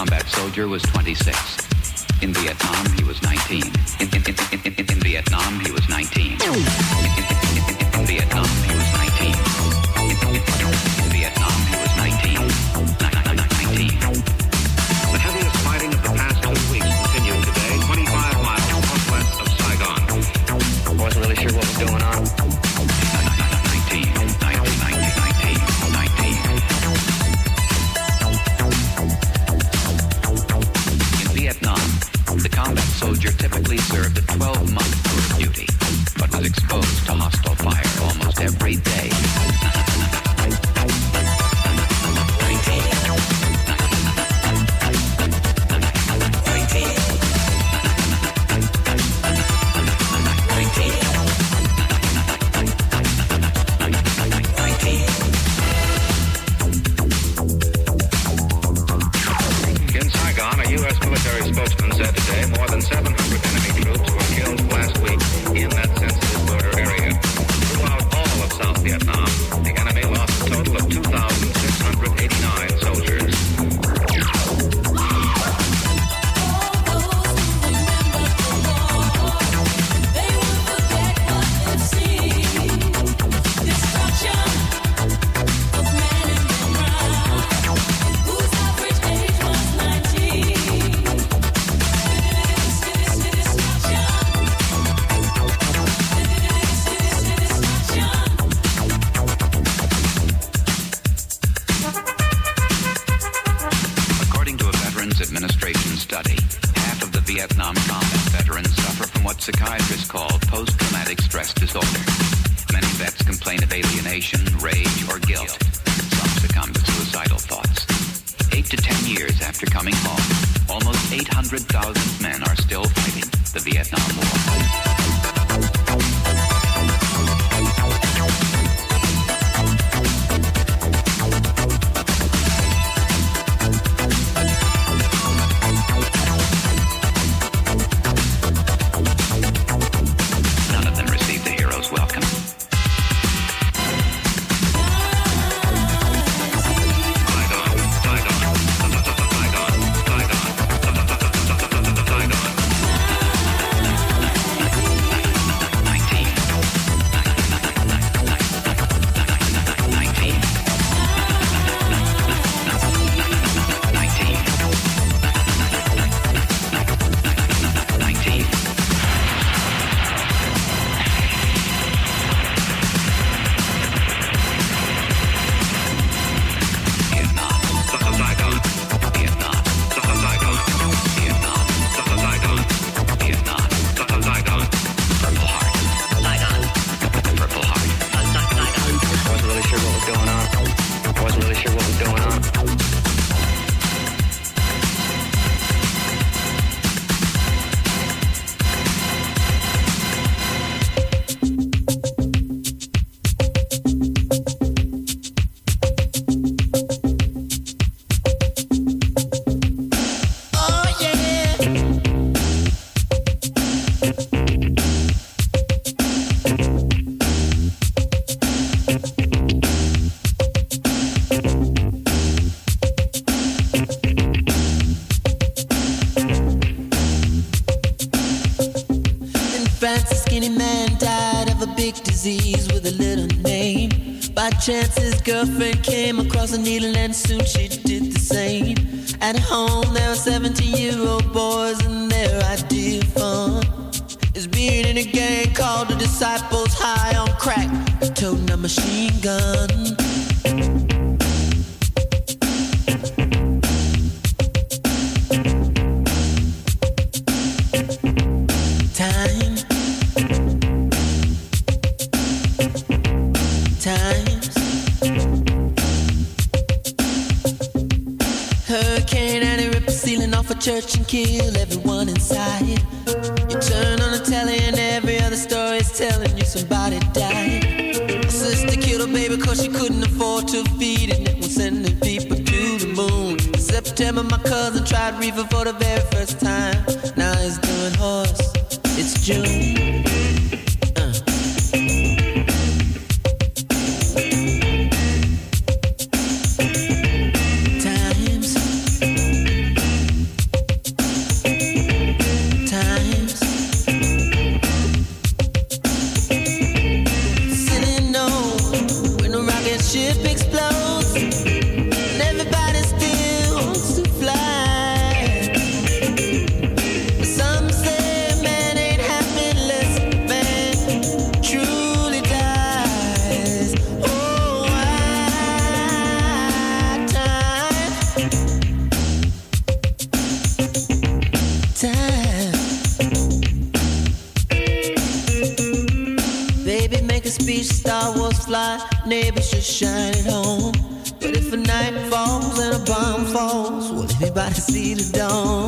combat soldier was 26. In Vietnam, he was 19. Resignation, rage, or guilt. Some succumb to suicidal thoughts. Eight to ten years after coming home, almost 800,000 men are still fighting the Vietnam War. chances, girlfriend. neighbors should shine at home. But if a night falls and a bomb falls, will anybody see the dawn?